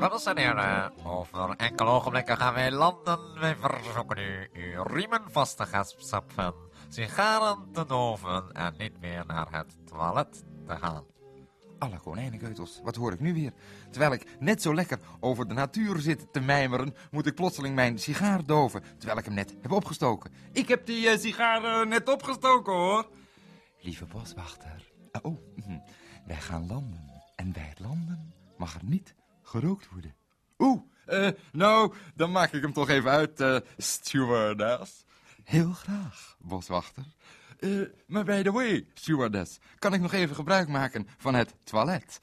Dames en heren, over enkele ogenblikken gaan wij landen. Wij verzoeken u uw riemen vast te gaan sigaren te doven en niet meer naar het toilet te gaan. Alle konijnenkeutels, wat hoor ik nu weer? Terwijl ik net zo lekker over de natuur zit te mijmeren, moet ik plotseling mijn sigaar doven, terwijl ik hem net heb opgestoken. Ik heb die eh, sigaar eh, net opgestoken, hoor. Lieve boswachter, ah, oh, hm, wij gaan landen. En bij het landen mag er niet gerookt worden. Oeh, eh, nou, dan maak ik hem toch even uit, eh stewardess. Heel graag, boswachter. Eh, maar by the way, stewardess, kan ik nog even gebruik maken van het toilet?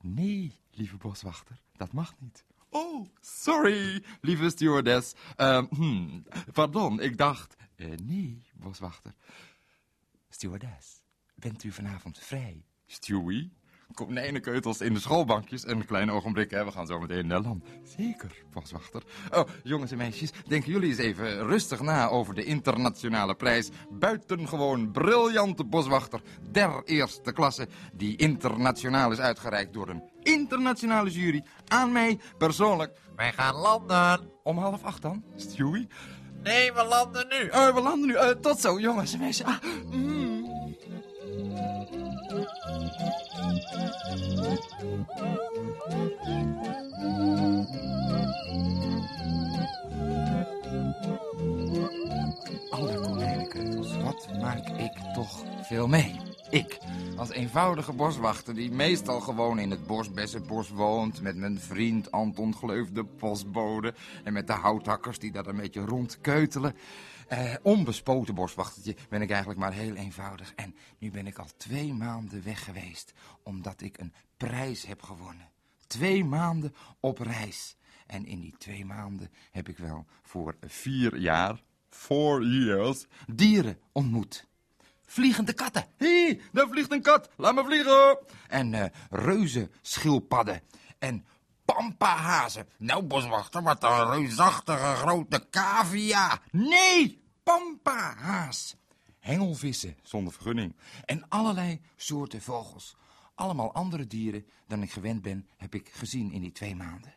Nee, lieve boswachter, dat mag niet. Oh, sorry, lieve stewardess. Hmm, pardon, ik dacht... nee, boswachter. Stewardess, bent u vanavond vrij? Stewie? Konijnenkeutels in de schoolbankjes. Een klein ogenblik, hè. We gaan zo meteen naar land. Zeker, boswachter. Oh, jongens en meisjes, denken jullie eens even rustig na over de internationale prijs. Buitengewoon briljante boswachter der eerste klasse. Die internationaal is uitgereikt door een internationale jury. Aan mij persoonlijk. Wij gaan landen. Om half acht dan, Stewie. Nee, we landen nu. Oh, we landen nu. Eh, tot zo, jongens en meisjes. Ah, mm. Alle konijnenkeutels, wat maak ik toch veel mee? Als eenvoudige boswachter die meestal gewoon in het bosbessenbos woont... met mijn vriend Anton Gleuf, de postbode... en met de houthakkers die daar een beetje rondkeutelen... Eh, onbespoten boswachtertje ben ik eigenlijk maar heel eenvoudig. En nu ben ik al twee maanden weg geweest, omdat ik een prijs heb gewonnen. Twee maanden op reis. En in die twee maanden heb ik wel voor vier jaar, four years, dieren ontmoet. Vliegende katten. Hé, daar vliegt een kat. Laat me vliegen. En eh reuzen schildpadden. En pampahazen. Nou, boswachter, wat een reusachtige grote cavia. Nee, pampahaas. Hengelvissen zonder vergunning. En allerlei soorten vogels. Allemaal andere dieren dan ik gewend ben, heb ik gezien in die twee maanden.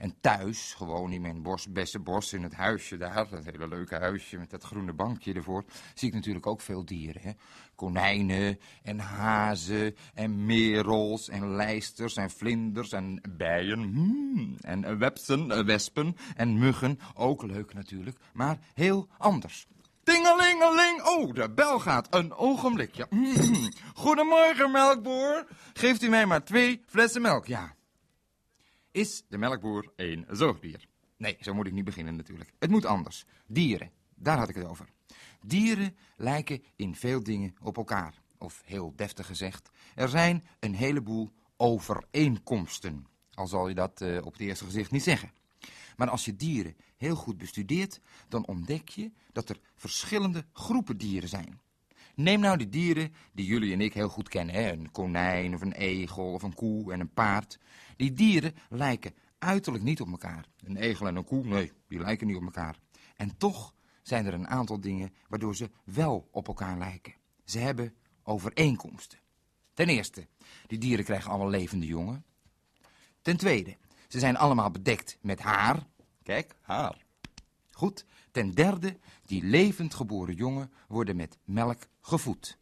En thuis, gewoon in mijn bosbessenbos, in het huisje daar, dat hele leuke huisje met dat groene bankje ervoor, zie ik natuurlijk ook veel dieren. Hè? Konijnen en hazen en merels en lijsters en vlinders en bijen hmm, en wepsen, eh, wespen en muggen. Ook leuk natuurlijk, maar heel anders. Tingelingeling, oh, de bel gaat. Een ogenblikje. Hmm. Goedemorgen, melkboer. Geeft u mij maar twee flessen melk, ja. Is de melkboer een zoogdier? Nee, zo moet ik niet beginnen natuurlijk. Het moet anders. Dieren, daar had ik het over. Dieren lijken in veel dingen op elkaar. Of heel deftig gezegd, er zijn een heleboel overeenkomsten. Al zal je dat eh, op het eerste gezicht niet zeggen. Maar als je dieren heel goed bestudeert, dan ontdek je dat er verschillende groepen dieren zijn. Neem nou die dieren die jullie en ik heel goed kennen. Hè? Een konijn of een egel of een koe en een paard. Die dieren lijken uiterlijk niet op elkaar. Een egel en een koe, nee, die lijken niet op elkaar. En toch zijn er een aantal dingen waardoor ze wel op elkaar lijken. Ze hebben overeenkomsten. Ten eerste, die dieren krijgen allemaal levende jongen. Ten tweede, ze zijn allemaal bedekt met haar. Kijk, haar. Goed. Ten derde, die levend geboren jongen worden met melk gevoed.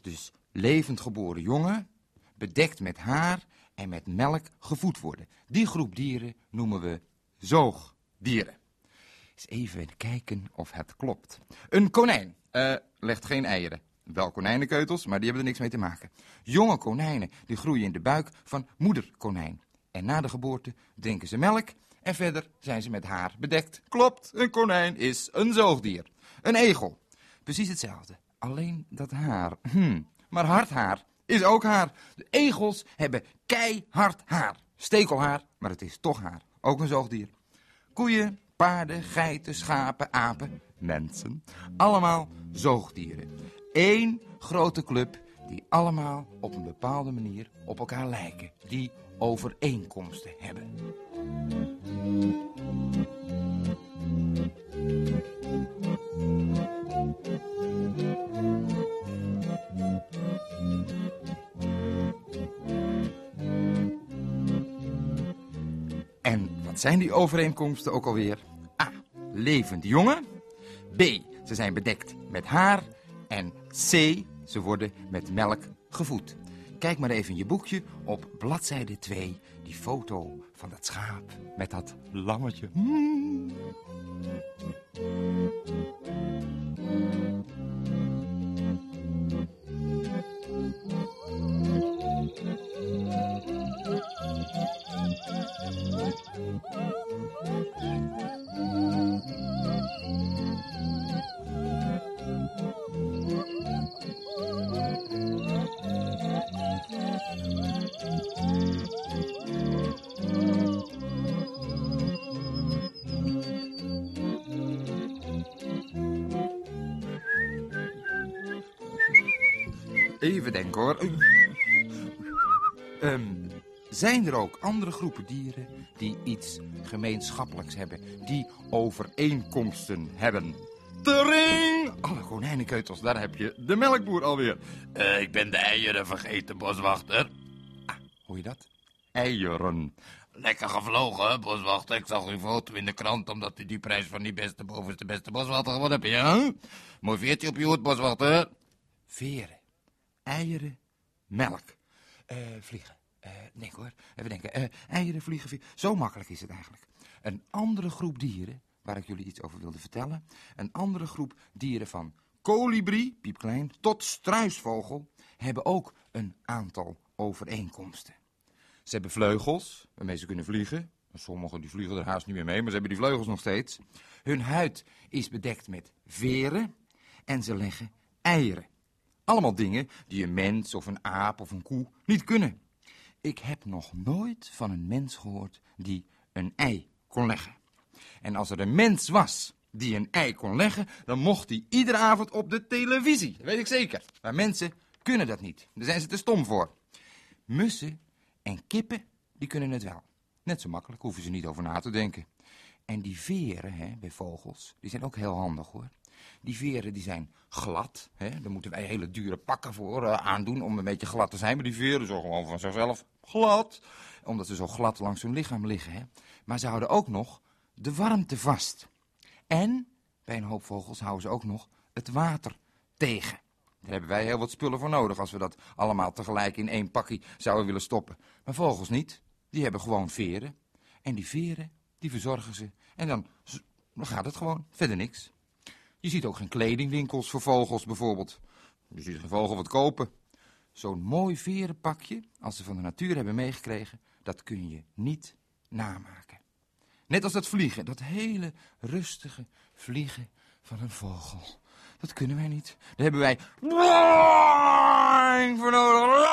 Dus levend geboren jongen, bedekt met haar en met melk gevoed worden. Die groep dieren noemen we zoogdieren. Eens even kijken of het klopt. Een konijn eh, legt geen eieren. Wel konijnenkeutels, maar die hebben er niks mee te maken. Jonge konijnen die groeien in de buik van moederkonijn. En na de geboorte drinken ze melk en verder zijn ze met haar bedekt. Klopt, een konijn is een zoogdier. Een egel, precies hetzelfde. Alleen dat haar. Hm. Maar hard haar is ook haar. De egels hebben keihard haar. Stekelhaar, maar het is toch haar. Ook een zoogdier. Koeien, paarden, geiten, schapen, apen, mensen. Allemaal zoogdieren. Eén grote club die allemaal op een bepaalde manier op elkaar lijken. Die overeenkomsten hebben. En wat zijn die overeenkomsten ook alweer? A. Levend jongen. B. Ze zijn bedekt met haar. En C. Ze worden met melk gevoed. Kijk maar even in je boekje op bladzijde 2. Die foto van dat schaap met dat lammetje. Hmm. Even denken hoor. Ehm, zijn er ook andere groepen dieren die iets gemeenschappelijks hebben? Die overeenkomsten hebben? Tering! Alle konijnenkeutels, daar heb je de melkboer alweer. Eh, ik ben de eieren vergeten, boswachter. Ah, hoor je dat? Eieren. Lekker gevlogen, hè, boswachter. Ik zag uw foto in de krant omdat u die prijs van die beste bovenste beste boswachter gewonnen hebt, ja? Mooi veertje op je hoed, boswachter. Veren, eieren, melk. Eh, vliegen. Eh, nee hoor, even denken. Eh, eieren, vliegen, vliegen. Zo makkelijk is het eigenlijk. Een andere groep dieren, waar ik jullie iets over wilde vertellen. Een andere groep dieren van kolibrie, piepklein, tot struisvogel, hebben ook een aantal overeenkomsten. Ze hebben vleugels, waarmee ze kunnen vliegen. Sommigen die vliegen er haast niet meer mee, maar ze hebben die vleugels nog steeds. Hun huid is bedekt met veren en ze leggen eieren. Allemaal dingen die een mens of een aap of een koe niet kunnen. Ik heb nog nooit van een mens gehoord die een ei kon leggen. En als er een mens was die een ei kon leggen, dan mocht hij iedere avond op de televisie. Dat weet ik zeker. Maar mensen kunnen dat niet. Daar zijn ze te stom voor. Mussen en kippen, die kunnen het wel. Net zo makkelijk, hoeven ze niet over na te denken. En die veren hè, bij vogels, die zijn ook heel handig hoor. Die veren die zijn glad. Hè? Daar moeten wij hele dure pakken voor eh, aandoen om een beetje glad te zijn. Maar die veren zo gewoon van zichzelf glad. Omdat ze zo glad langs hun lichaam liggen. Hè? Maar ze houden ook nog de warmte vast. En bij een hoop vogels houden ze ook nog het water tegen. Daar hebben wij heel wat spullen voor nodig als we dat allemaal tegelijk in één pakje zouden willen stoppen. Maar vogels niet. Die hebben gewoon veren. En die veren, die verzorgen ze. En dan gaat het gewoon. Verder niks. Je ziet ook geen kledingwinkels voor vogels bijvoorbeeld. Je ziet geen vogel wat kopen. Zo'n mooi verenpakje, als ze van de natuur hebben meegekregen, dat kun je niet namaken. Net als dat vliegen, dat hele rustige vliegen van een vogel. Dat kunnen wij niet. Daar hebben wij voor nodig.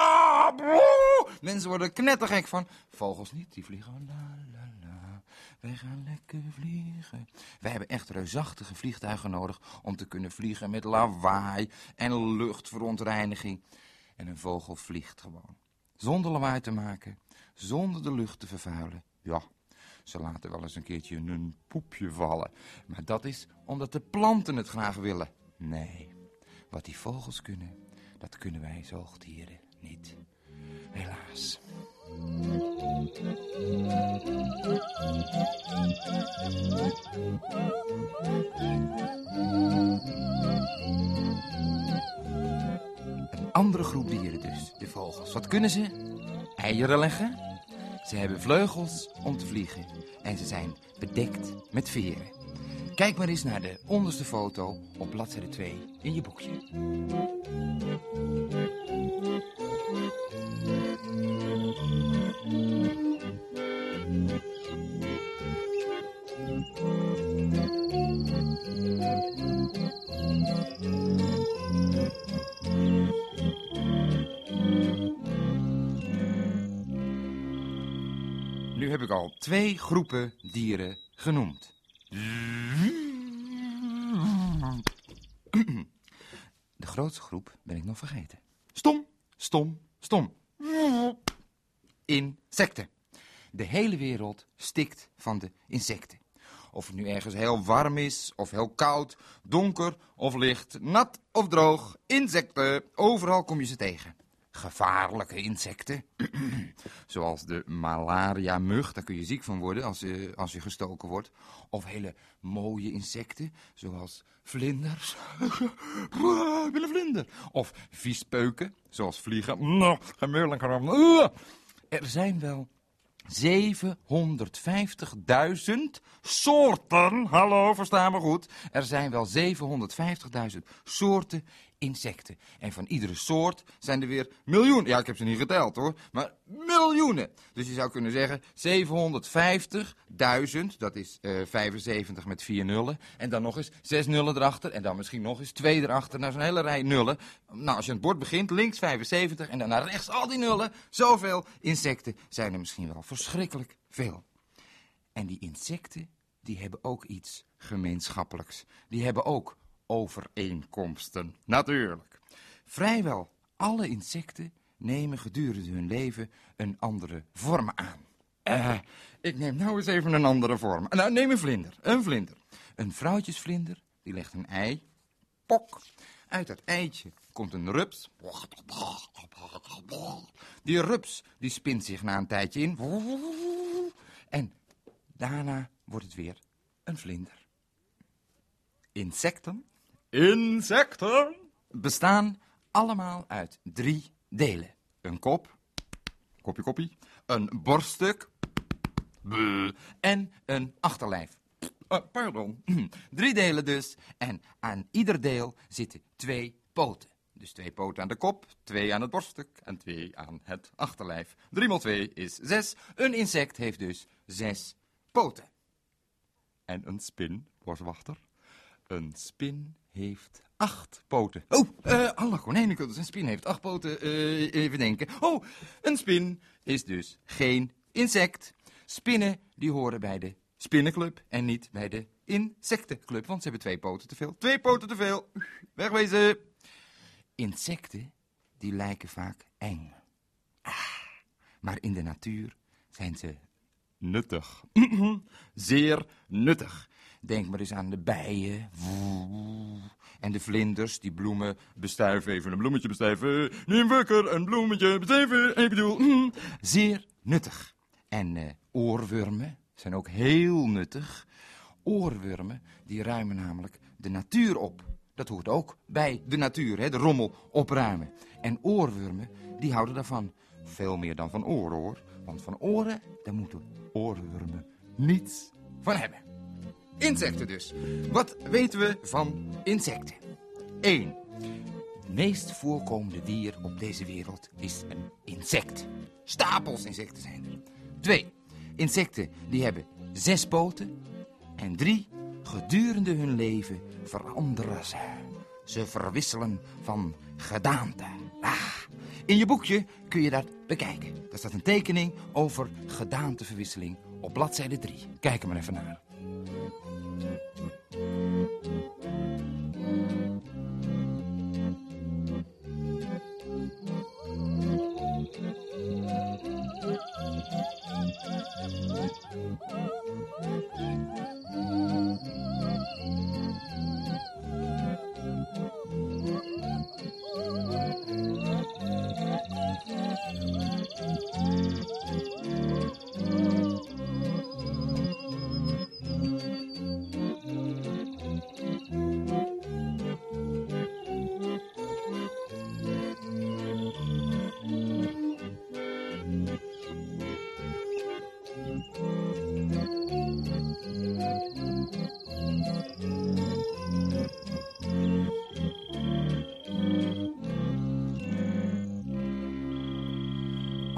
Mensen worden knettergek van. Vogels niet, die vliegen. La. Wij gaan lekker vliegen. Wij hebben echt reusachtige vliegtuigen nodig om te kunnen vliegen met lawaai en luchtverontreiniging. En een vogel vliegt gewoon. Zonder lawaai te maken, zonder de lucht te vervuilen. Ja, ze laten wel eens een keertje een poepje vallen. Maar dat is omdat de planten het graag willen. Nee, wat die vogels kunnen, dat kunnen wij zoogdieren niet. Helaas. Een andere groep dieren dus, de vogels. Wat kunnen ze? Eieren leggen. Ze hebben vleugels om te vliegen. En ze zijn bedekt met veren. Kijk maar eens naar de onderste foto op bladzijde 2 in je boekje. Heb ik al twee groepen dieren genoemd. De grootste groep ben ik nog vergeten. Stom, stom, stom. Insecten. De hele wereld stikt van de insecten. Of het nu ergens heel warm is, of heel koud, donker of licht, nat of droog. Insecten, overal kom je ze tegen. gevaarlijke insecten. Zoals de malaria-mug, daar kun je ziek van worden als, je als je gestoken wordt. Of hele mooie insecten, zoals vlinders. Een vlinder. Of viespeuken, zoals vliegen. Nou, gemelijk. Er zijn wel 750.000 soorten. Hallo, versta me goed. Er zijn wel 750.000 soorten insecten. En van iedere soort zijn er weer miljoenen. Ja, ik heb ze niet geteld hoor, maar miljoenen. Dus je zou kunnen zeggen 750.000, dat is uh, 75 met vier nullen. En dan nog eens zes nullen erachter. En dan misschien nog eens twee erachter. Nou, zo'n hele rij nullen. Nou, als je aan het bord begint, links 75 en dan naar rechts al die nullen. Zoveel insecten zijn er misschien wel verschrikkelijk veel. En die insecten, die hebben ook iets gemeenschappelijks. Die hebben ook overeenkomsten. Natuurlijk. Vrijwel alle insecten nemen gedurende hun leven een andere vorm aan. Uh, ik neem nou eens even een andere vorm. Nou, neem een vlinder. Een vlinder. Een vrouwtjesvlinder, die legt een ei. Pok. Uit dat eitje komt een rups. Die rups die spint zich na een tijdje in. En daarna wordt het weer een vlinder. Insecten Insecten bestaan allemaal uit drie delen. Een kop, kopje koppie, een borststuk en een achterlijf. Uh, pardon. Drie delen dus. En aan ieder deel zitten twee poten. Dus twee poten aan de kop, twee aan het borststuk en twee aan het achterlijf. Drie maal twee is zes. Een insect heeft dus zes poten. En een spin, boswachter, een spin heeft acht poten. Oh, uh, alle konijnenkuddels. Een spin heeft acht poten. Uh, even denken. Oh, een spin is dus geen insect. Spinnen, die horen bij de spinnenclub en niet bij de insectenclub. Want ze hebben twee poten te veel. Twee poten te veel. Wegwezen. Insecten, die lijken vaak eng. Ah, maar in de natuur zijn ze nuttig. Zeer nuttig. Denk maar eens aan de bijen. En de vlinders die bloemen bestuiven. Even een bloemetje bestuiven. Neem wakker, een bloemetje bestuiven. Ik bedoel, mm, zeer nuttig. En uh, oorwormen zijn ook heel nuttig. Oorwormen die ruimen namelijk de natuur op. Dat hoort ook bij de natuur, hè, de rommel opruimen. En oorwormen, die houden daarvan. Veel meer dan van oren, hoor. Want van oren, daar moeten oorwormen niets van hebben. Insecten dus. Wat weten we van insecten? 1. Het meest voorkomende dier op deze wereld is een insect. Stapels insecten zijn er. 2. Insecten die hebben zes poten. En 3. Gedurende hun leven veranderen ze. Ze verwisselen van gedaante. Ah, in je boekje kun je dat bekijken. Daar staat een tekening over gedaanteverwisseling op bladzijde 3. Kijk er maar even naar.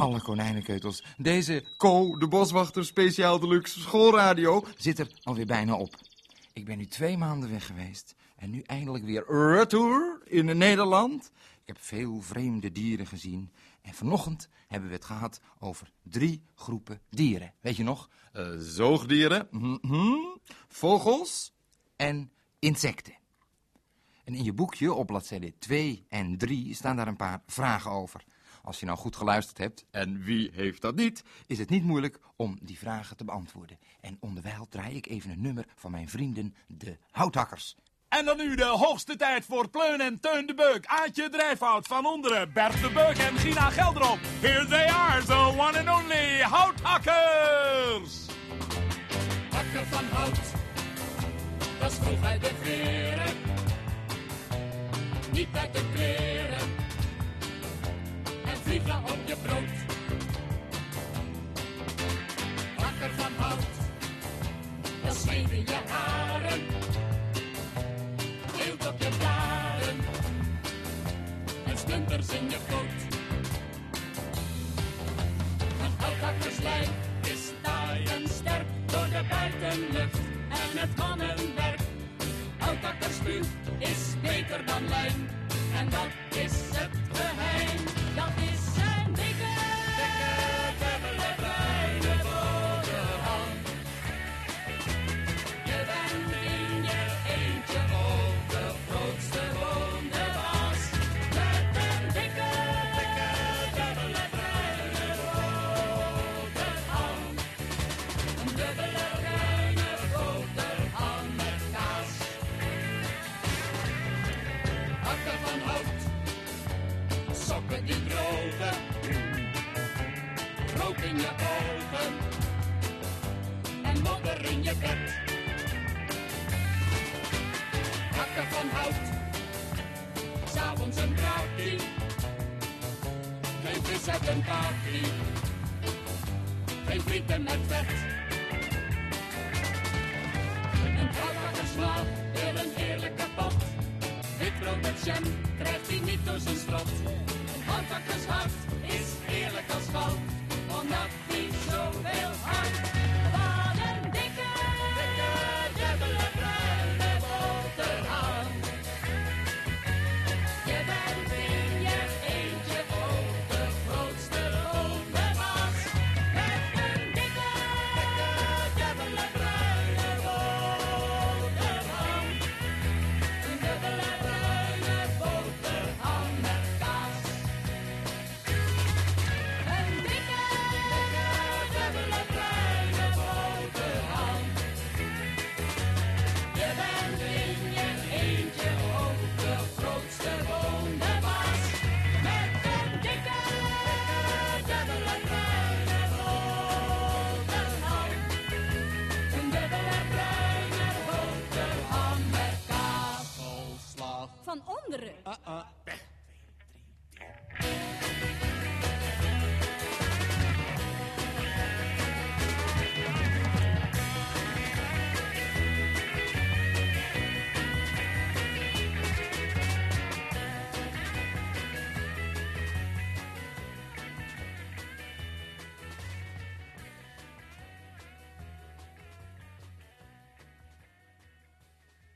Alle konijnenkeutels. Deze Co, de boswachter speciaal deluxe schoolradio, zit er alweer bijna op. Ik ben nu twee maanden weg geweest en nu eindelijk weer retour in Nederland. Ik heb veel vreemde dieren gezien. En vanochtend hebben we het gehad over drie groepen dieren. Weet je nog? Uh, zoogdieren, mm -hmm, vogels en insecten. En in je boekje op bladzijde 2 en 3 staan daar een paar vragen over. Als je nou goed geluisterd hebt, en wie heeft dat niet, is het niet moeilijk om die vragen te beantwoorden. En onderwijl draai ik even een nummer van mijn vrienden, de houthakkers. En dan nu de hoogste tijd voor Pleun en Teun de Beuk. Aantje Drijfhout van onderen, Bert de Beuk en Gina Gelderop. Here they are, the one and only houthakkers. Hakken van hout, dat is vroeg uit de veren. Niet uit de kleren. Vliegen op je brood. Hakker van hout, dat zweet in je haren. Deelt op je blaren. En splinters in je poot. Een houthakkerslijn is taai en sterk door de buitenlucht en het mannenwerk. Houthakkersvuur is beter dan lijm en dat Hakken van hout, s'avonds een brakie. Geen vis uit een pakie, geen frieten met vet. Een houthakkersmaat wil een heerlijke pot. Witbrood met jam krijgt hij niet door zijn strot. Een houthakkershart is eerlijk als goud, omdat hij zoveel houdt. வந்துடுறேன்